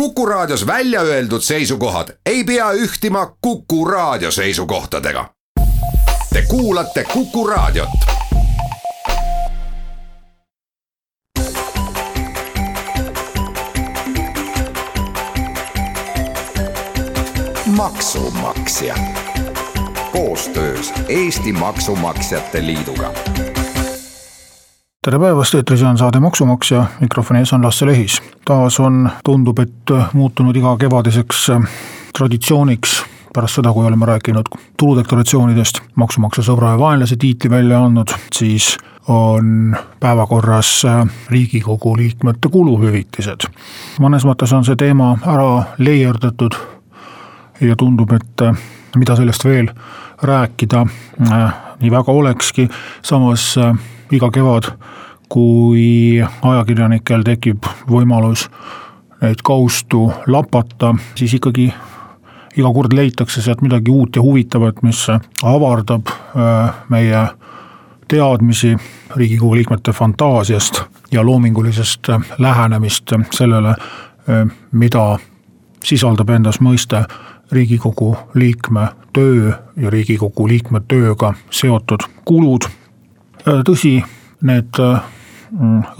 Kuku Raadios välja öeldud seisukohad ei pea ühtima Kuku Raadio seisukohtadega. Te kuulate Kuku Raadiot. maksumaksja koostöös Eesti Maksumaksjate Liiduga tere päevast, eetris on saade Maksumaksja, mikrofoni ees on Lasse Lehis. taas on, tundub, et muutunud igakevadiseks traditsiooniks pärast seda, kui oleme rääkinud tuludeklaratsioonidest, maksumaksja sõbra ja vaenlase tiitli välja andnud, siis on päevakorras riigikogu liikmete kuluhüvitised. mõnes mõttes on see teema ära leierdatud ja tundub, et mida sellest veel rääkida nii väga olekski, samas iga kevad, kui ajakirjanikel tekib võimalus neid kaustu lapata, siis ikkagi iga kord leitakse sealt midagi uut ja huvitavat, mis avardab äh, meie teadmisi riigikogu liikmete fantaasiast ja loomingulisest lähenemist sellele, äh, mida sisaldab endas mõiste riigikogu liikme töö ja riigikogu liikme tööga seotud kulud Äh, tõsi, need äh,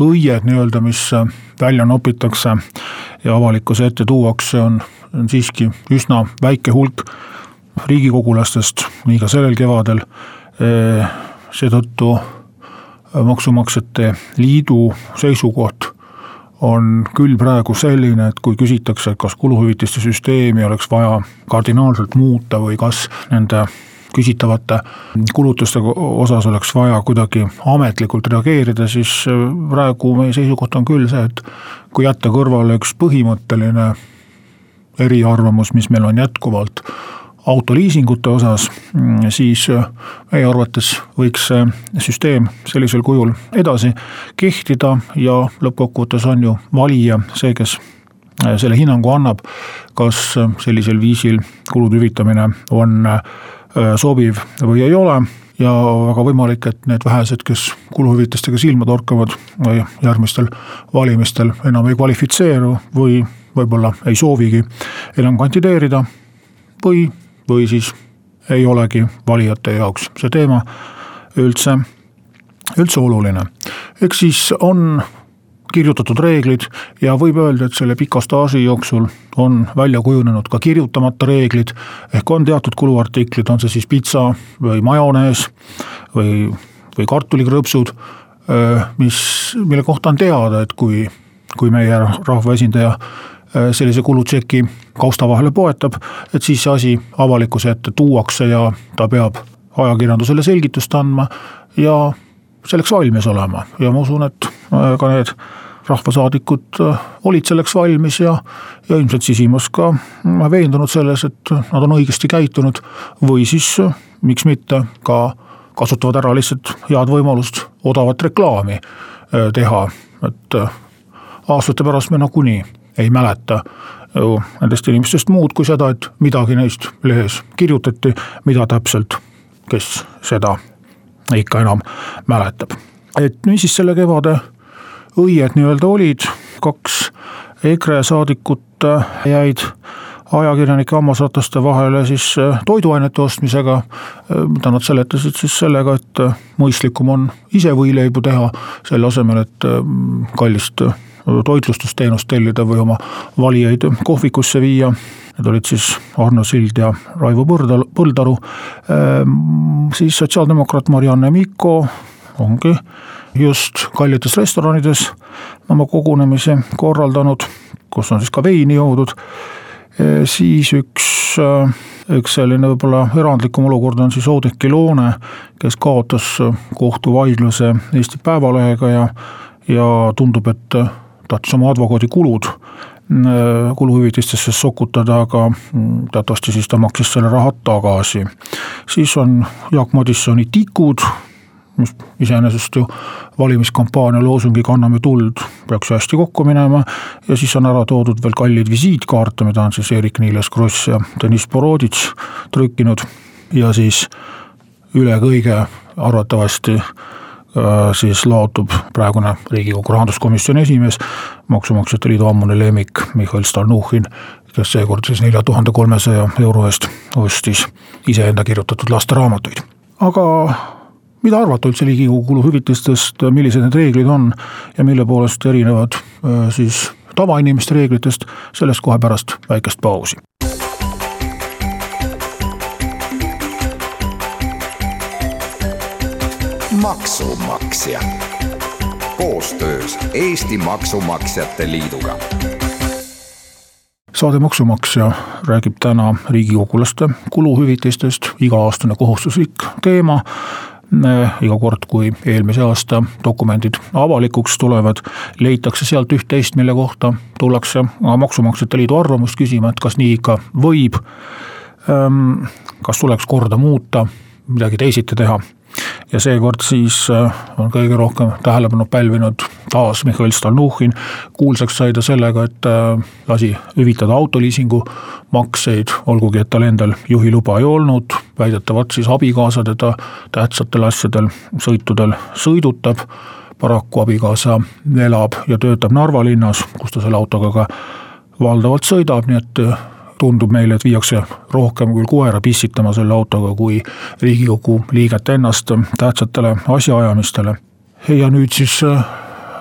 õied nii-öelda, mis äh, välja nopitakse ja avalikkuse ette tuuakse, on, on siiski üsna väike hulk riigikogulastest, nii ka sellel kevadel. seetõttu Maksumaksjate Liidu seisukoht on küll praegu selline, et kui küsitakse, et kas kuluhüvitiste süsteemi oleks vaja kardinaalselt muuta või kas nende küsitavate kulutuste osas oleks vaja kuidagi ametlikult reageerida, siis äh, praegu meie seisukoht on küll see, et kui jätta kõrvale üks põhimõtteline eriarvamus, mis meil on jätkuvalt autoliisingute osas, mm, siis äh, meie arvates võiks see süsteem sellisel kujul edasi kehtida ja lõppkokkuvõttes on ju valija see, kes äh, selle hinnangu annab, kas sellisel viisil kulude hüvitamine on Äh, sobiv või ei ole ja väga võimalik, et need vähesed, kes kuluhüvitistega silma torkavad järgmistel valimistel enam ei kvalifitseeru või võib-olla ei soovigi enam kandideerida. või, või siis ei olegi valijate jaoks see teema üldse, üldse oluline. eks siis on kirjutatud reeglid ja võib öelda, et selle pika staaži jooksul on välja kujunenud ka kirjutamata reeglid. ehk on teatud kuluartiklid, on see siis pitsa või majonees või, või kartulikrõpsud, mis, mille kohta on teada, et kui, kui meie rahvaesindaja sellise kulutšeki kausta vahele poetab, et siis see asi avalikkuse ette tuuakse ja ta peab ajakirjandusele selgitust andma ja selleks valmis olema ja ma usun, et ka need rahvasaadikud äh, olid selleks valmis ja, ja ilmselt sisimas ka äh, veendunud selles, et nad on õigesti käitunud. või siis äh, miks mitte ka kasutavad ära lihtsalt head võimalust odavat reklaami teha, et aastate pärast me nagunii ei mäleta. Ju nendest inimestest muud kui seda, et midagi neist lehes kirjutati, mida täpselt, kes seda ikka enam mäletab. et niisiis selle kevade õied nii-öelda olid, kaks EKRE saadikut äh, jäid ajakirjanike hammasrataste vahele siis äh, toiduainete ostmisega, äh, mida nad seletasid siis sellega, et mõistlikum on ise võileibu teha, selle asemel, et kallist toitlustusteenust tellida või oma valijaid kohvikusse viia. Need olid siis Arno Sild ja Raivo Põrdalu, Põldaru, siis sotsiaaldemokraat Marianne Mikko ongi just kallites restoranides oma kogunemisi korraldanud, kus on siis ka veini joodud. siis üks, üks selline võib-olla erandlikum olukord on siis Oudekki Loone, kes kaotas kohtuvaidluse Eesti Päevalehega ja, ja tundub, et tahtis oma advokaadikulud kuluhüvitistesse sokutada, aga teatavasti siis ta maksis selle raha tagasi. siis on Jaak Madissoni Tikud mis iseenesest ju valimiskampaania loosungiga Anname tuld peaks ju hästi kokku minema. ja siis on ära toodud veel kalleid visiitkaarte, mida on siis Eerik-Niiles Kross ja Deniss Boroditš trükkinud. ja siis üle kõige arvatavasti siis laotub praegune Riigikogu rahanduskomisjoni esimees, Maksumaksjate Liidu ammune lemmik Mihhail Stalnuhhin, kes seekord siis nelja tuhande kolmesaja euro eest ostis iseenda kirjutatud lasteraamatuid. aga mida arvata üldse Riigikogu kuluhüvitistest, millised need reeglid on ja mille poolest erinevad siis tavainimeste reeglitest, sellest kohe pärast väikest pausi. Maksumaksja. Koostöös Eesti Maksumaksjate Liiduga. Saade Maksumaksja räägib täna riigikogulaste kuluhüvitistest, iga-aastane kohustuslik teema. Iga kord, kui eelmise aasta dokumendid avalikuks tulevad, leitakse sealt üht-teist, mille kohta tullakse Maksumaksjate Liidu arvamust küsima, et kas nii ikka võib. Kas tuleks korda muuta, midagi teisiti teha ja seekord siis äh, on kõige rohkem tähelepanu pälvinud taas Mihhail Stalnuhhin. kuulsaks sai ta sellega, et äh, lasi hüvitada autoliisingu makseid, olgugi et tal endal juhiluba ei olnud, väidetavalt siis abikaasa teda tähtsatel asjadel, sõitudel sõidutab. paraku abikaasa elab ja töötab Narva linnas, kus ta selle autoga ka valdavalt sõidab, nii et tundub meile, et viiakse rohkem küll koera pissitama selle autoga, kui riigikogu liiget ennast tähtsatele asjaajamistele. ja nüüd siis äh,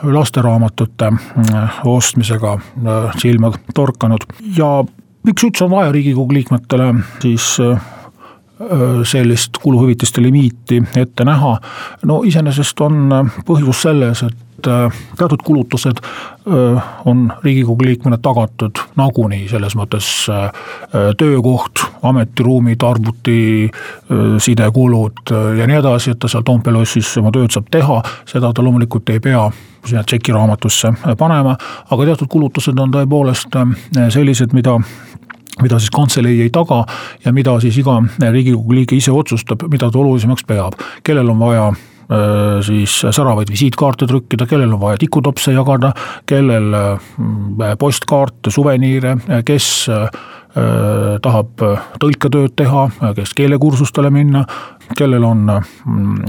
lasteraamatute äh, ostmisega äh, silma torkanud ja miks üldse on vaja riigikogu liikmetele siis sellist kuluhüvitiste limiiti ette näha. no iseenesest on põhjus selles, et et äh, teatud kulutused äh, on riigikogu liikmele tagatud nagunii, selles mõttes äh, töökoht, ametiruumid, arvuti, sidekulud ja nii edasi, et ta seal Toompea lossis oma tööd saab teha, seda ta loomulikult ei pea sinna tšekiraamatusse panema, aga teatud kulutused on tõepoolest sellised, mida mida siis kantselei ei taga ja mida siis iga riigikogu liige ise otsustab, mida ta olulisemaks peab, kellel on vaja siis säravaid visiitkaarte trükkida, kellel on vaja tikutopse jagada, kellel äh, postkaarte, suveniire, kes äh, tahab tõlketööd teha, kes keelekursustele minna, kellel on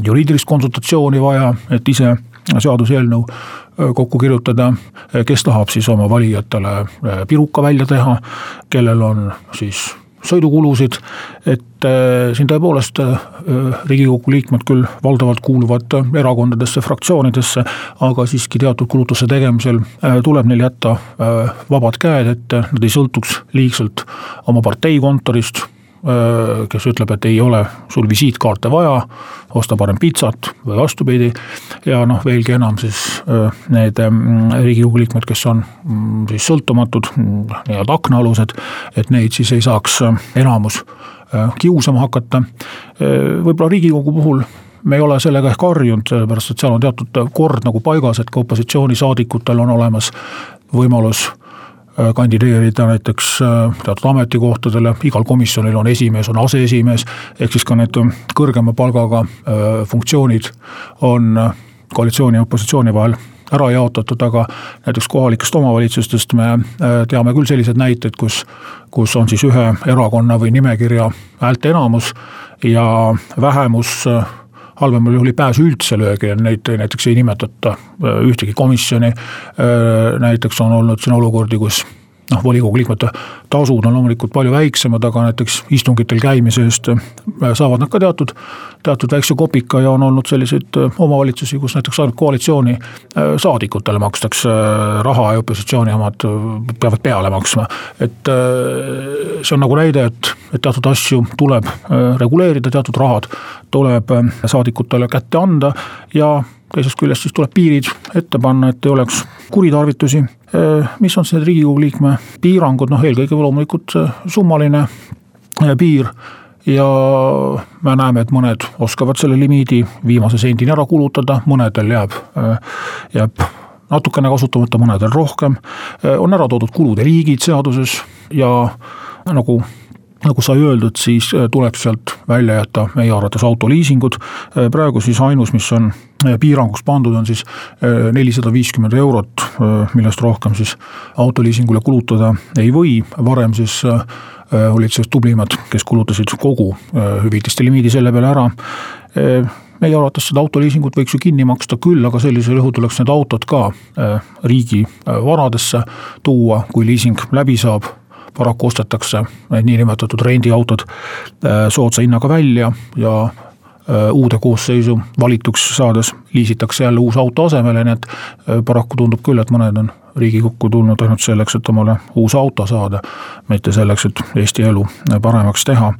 juriidilist konsultatsiooni vaja, et ise seaduseelnõu kokku kirjutada, kes tahab siis oma valijatele piruka välja teha, kellel on siis sõidukulusid, et äh, siin tõepoolest äh, riigikogu liikmed küll valdavalt kuuluvad erakondadesse, fraktsioonidesse, aga siiski teatud kulutuse tegemisel äh, tuleb neil jätta vabad käed, et nad ei sõltuks liigselt oma partei kontorist Äh, kes ütleb, et ei ole sul visiitkaarte vaja, osta parem pitsat või vastupidi. ja noh, veelgi enam siis äh, need mm, riigikogu liikmed, kes on mm, siis sõltumatud, mm, nii-öelda aknaalused, et neid siis ei saaks äh, enamus kiusama hakata. võib-olla riigikogu puhul me ei ole sellega ehk harjunud, sellepärast et seal on teatud kord nagu paigas, et ka opositsioonisaadikutel on olemas võimalus Äh, kandideerida näiteks äh, teatud ametikohtadele, igal komisjonil on esimees, on aseesimees, ehk siis ka need kõrgema palgaga äh, funktsioonid on koalitsiooni ja opositsiooni vahel ära jaotatud, aga näiteks kohalikest omavalitsustest me teame küll selliseid näiteid, kus, kus on siis ühe erakonna või nimekirja häälteenamus ja vähemus halvemal juhul ei pääse üldse löögi, neid näiteks ei nimetata äh, ühtegi komisjoni. Äh, näiteks on olnud siin olukordi, kus noh, volikogu liikmete tasud on loomulikult palju väiksemad, aga näiteks istungitel käimise eest äh, saavad nad ka teatud, teatud väikse kopika ja on olnud selliseid äh, omavalitsusi, kus näiteks ainult koalitsiooni äh, saadikutele makstakse raha ja opositsiooni omad peavad peale maksma. et see on nagu näide, et, et teatud asju tuleb reguleerida, teatud rahad tuleb saadikutele kätte anda ja teisest küljest siis tuleb piirid ette panna, et ei oleks kuritarvitusi. Mis on siis need riigikogu liikme piirangud, noh eelkõige loomulikult summaline piir ja me näeme, et mõned oskavad selle limiidi viimase sendini ära kulutada, mõnedel jääb, jääb natukene kasutamata, mõnedel rohkem. on ära toodud kulude liigid seaduses ja nagu nagu sai öeldud, siis äh, tuleks sealt välja jätta meie arvates autoliisingud. Äh, praegu siis ainus, mis on äh, piiranguks pandud, on siis nelisada viiskümmend eurot, millest rohkem siis autoliisingule kulutada ei või, varem siis olid siis tublimad, kes kulutasid kogu hüvitiste limiidi selle peale ära. Meie arvates seda autoliisingut võiks ju kinni maksta küll, aga sellisel juhul tuleks need autod ka riigi varadesse tuua, kui liising läbi saab. Paraku ostetakse need niinimetatud rendiautod soodsa hinnaga välja ja uude koosseisu valituks saades liisitakse jälle uus auto asemele, nii et paraku tundub küll, et mõned on Riigikokku tulnud ainult selleks, et omale uus auto saada, mitte selleks, et Eesti elu paremaks teha.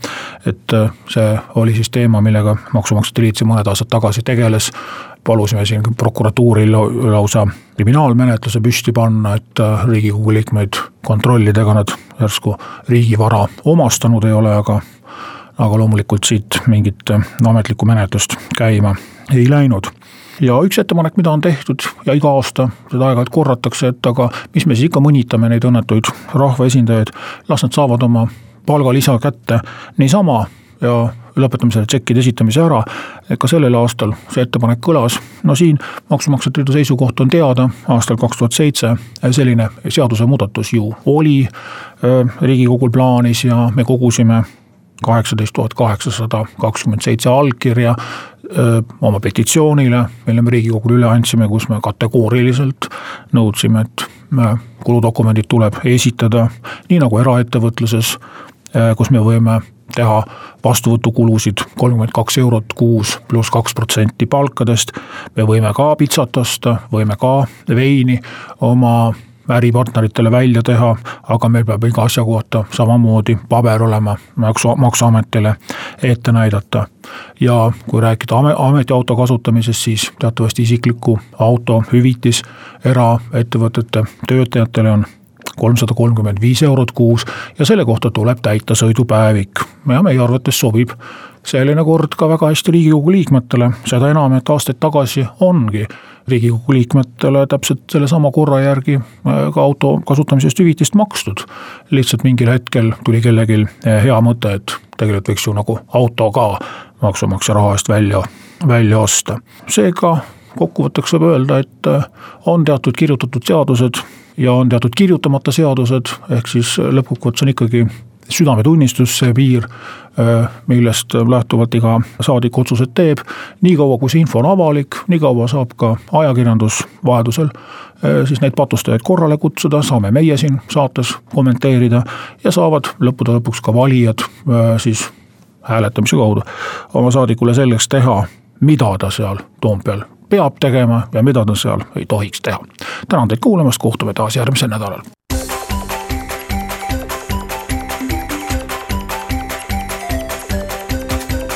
et äh, see oli siis teema, millega Maksumaksjate Liit siin mõned aastad tagasi tegeles, palusime siin prokuratuuril lausa kriminaalmenetluse püsti panna, et äh, Riigikogu liikmeid kontrollida, ega nad järsku riigivara omastanud ei ole, aga aga loomulikult siit mingit äh, ametlikku menetlust käima ei läinud. Ja üks ettepanek, mida on tehtud ja iga aasta seda aeg-ajalt korratakse, et aga mis me siis ikka mõnitame neid õnnetuid rahvaesindajaid, las nad saavad oma palgalisa kätte niisama ja lõpetame selle tšekkide esitamise ära. ka sellel aastal see ettepanek kõlas, no siin maksumaksjate liidu seisukoht on teada, aastal kaks tuhat seitse selline seadusemuudatus ju oli äh, riigikogul plaanis ja me kogusime kaheksateist tuhat kaheksasada kakskümmend seitse allkirja oma petitsioonile, mille me Riigikogule üle andsime, kus me kategooriliselt nõudsime, et kuludokumendid tuleb esitada nii nagu eraettevõtluses, kus me võime teha vastuvõtukulusid kolmkümmend kaks eurot kuus pluss kaks protsenti palkadest. me võime ka pitsat osta, võime ka veini oma äripartneritele välja teha, aga meil peab iga asja kohta samamoodi paber olema maksu, maksuametile ette näidata. ja kui rääkida ametiauto kasutamisest, siis teatavasti isikliku auto hüvitis eraettevõtete töötajatele on kolmsada kolmkümmend viis eurot kuus ja selle kohta tuleb täita sõidupäevik ja meie arvates sobib selline kord ka väga hästi Riigikogu liikmetele, seda enam, et aastaid tagasi ongi Riigikogu liikmetele täpselt sellesama korra järgi äh, ka auto kasutamise eest hüvitist makstud. lihtsalt mingil hetkel tuli kellelgi äh, hea mõte, et tegelikult võiks ju nagu auto ka maksumaksja raha eest välja, välja osta. seega kokkuvõtteks võib öelda, et äh, on teatud kirjutatud seadused ja on teatud kirjutamata seadused, ehk siis lõppkokkuvõttes on ikkagi südametunnistus see piir, äh, millest lähtuvalt iga saadik otsused teeb. niikaua, kui see info on avalik, niikaua saab ka ajakirjandus vajadusel äh, siis neid patustajaid korrale kutsuda, saame meie siin saates kommenteerida ja saavad lõppude lõpuks ka valijad äh, siis hääletamise kaudu oma saadikule selgeks teha, mida ta seal Toompeal peab tegema ja mida ta seal ei tohiks teha. tänan teid kuulamast, kohtume taas järgmisel nädalal.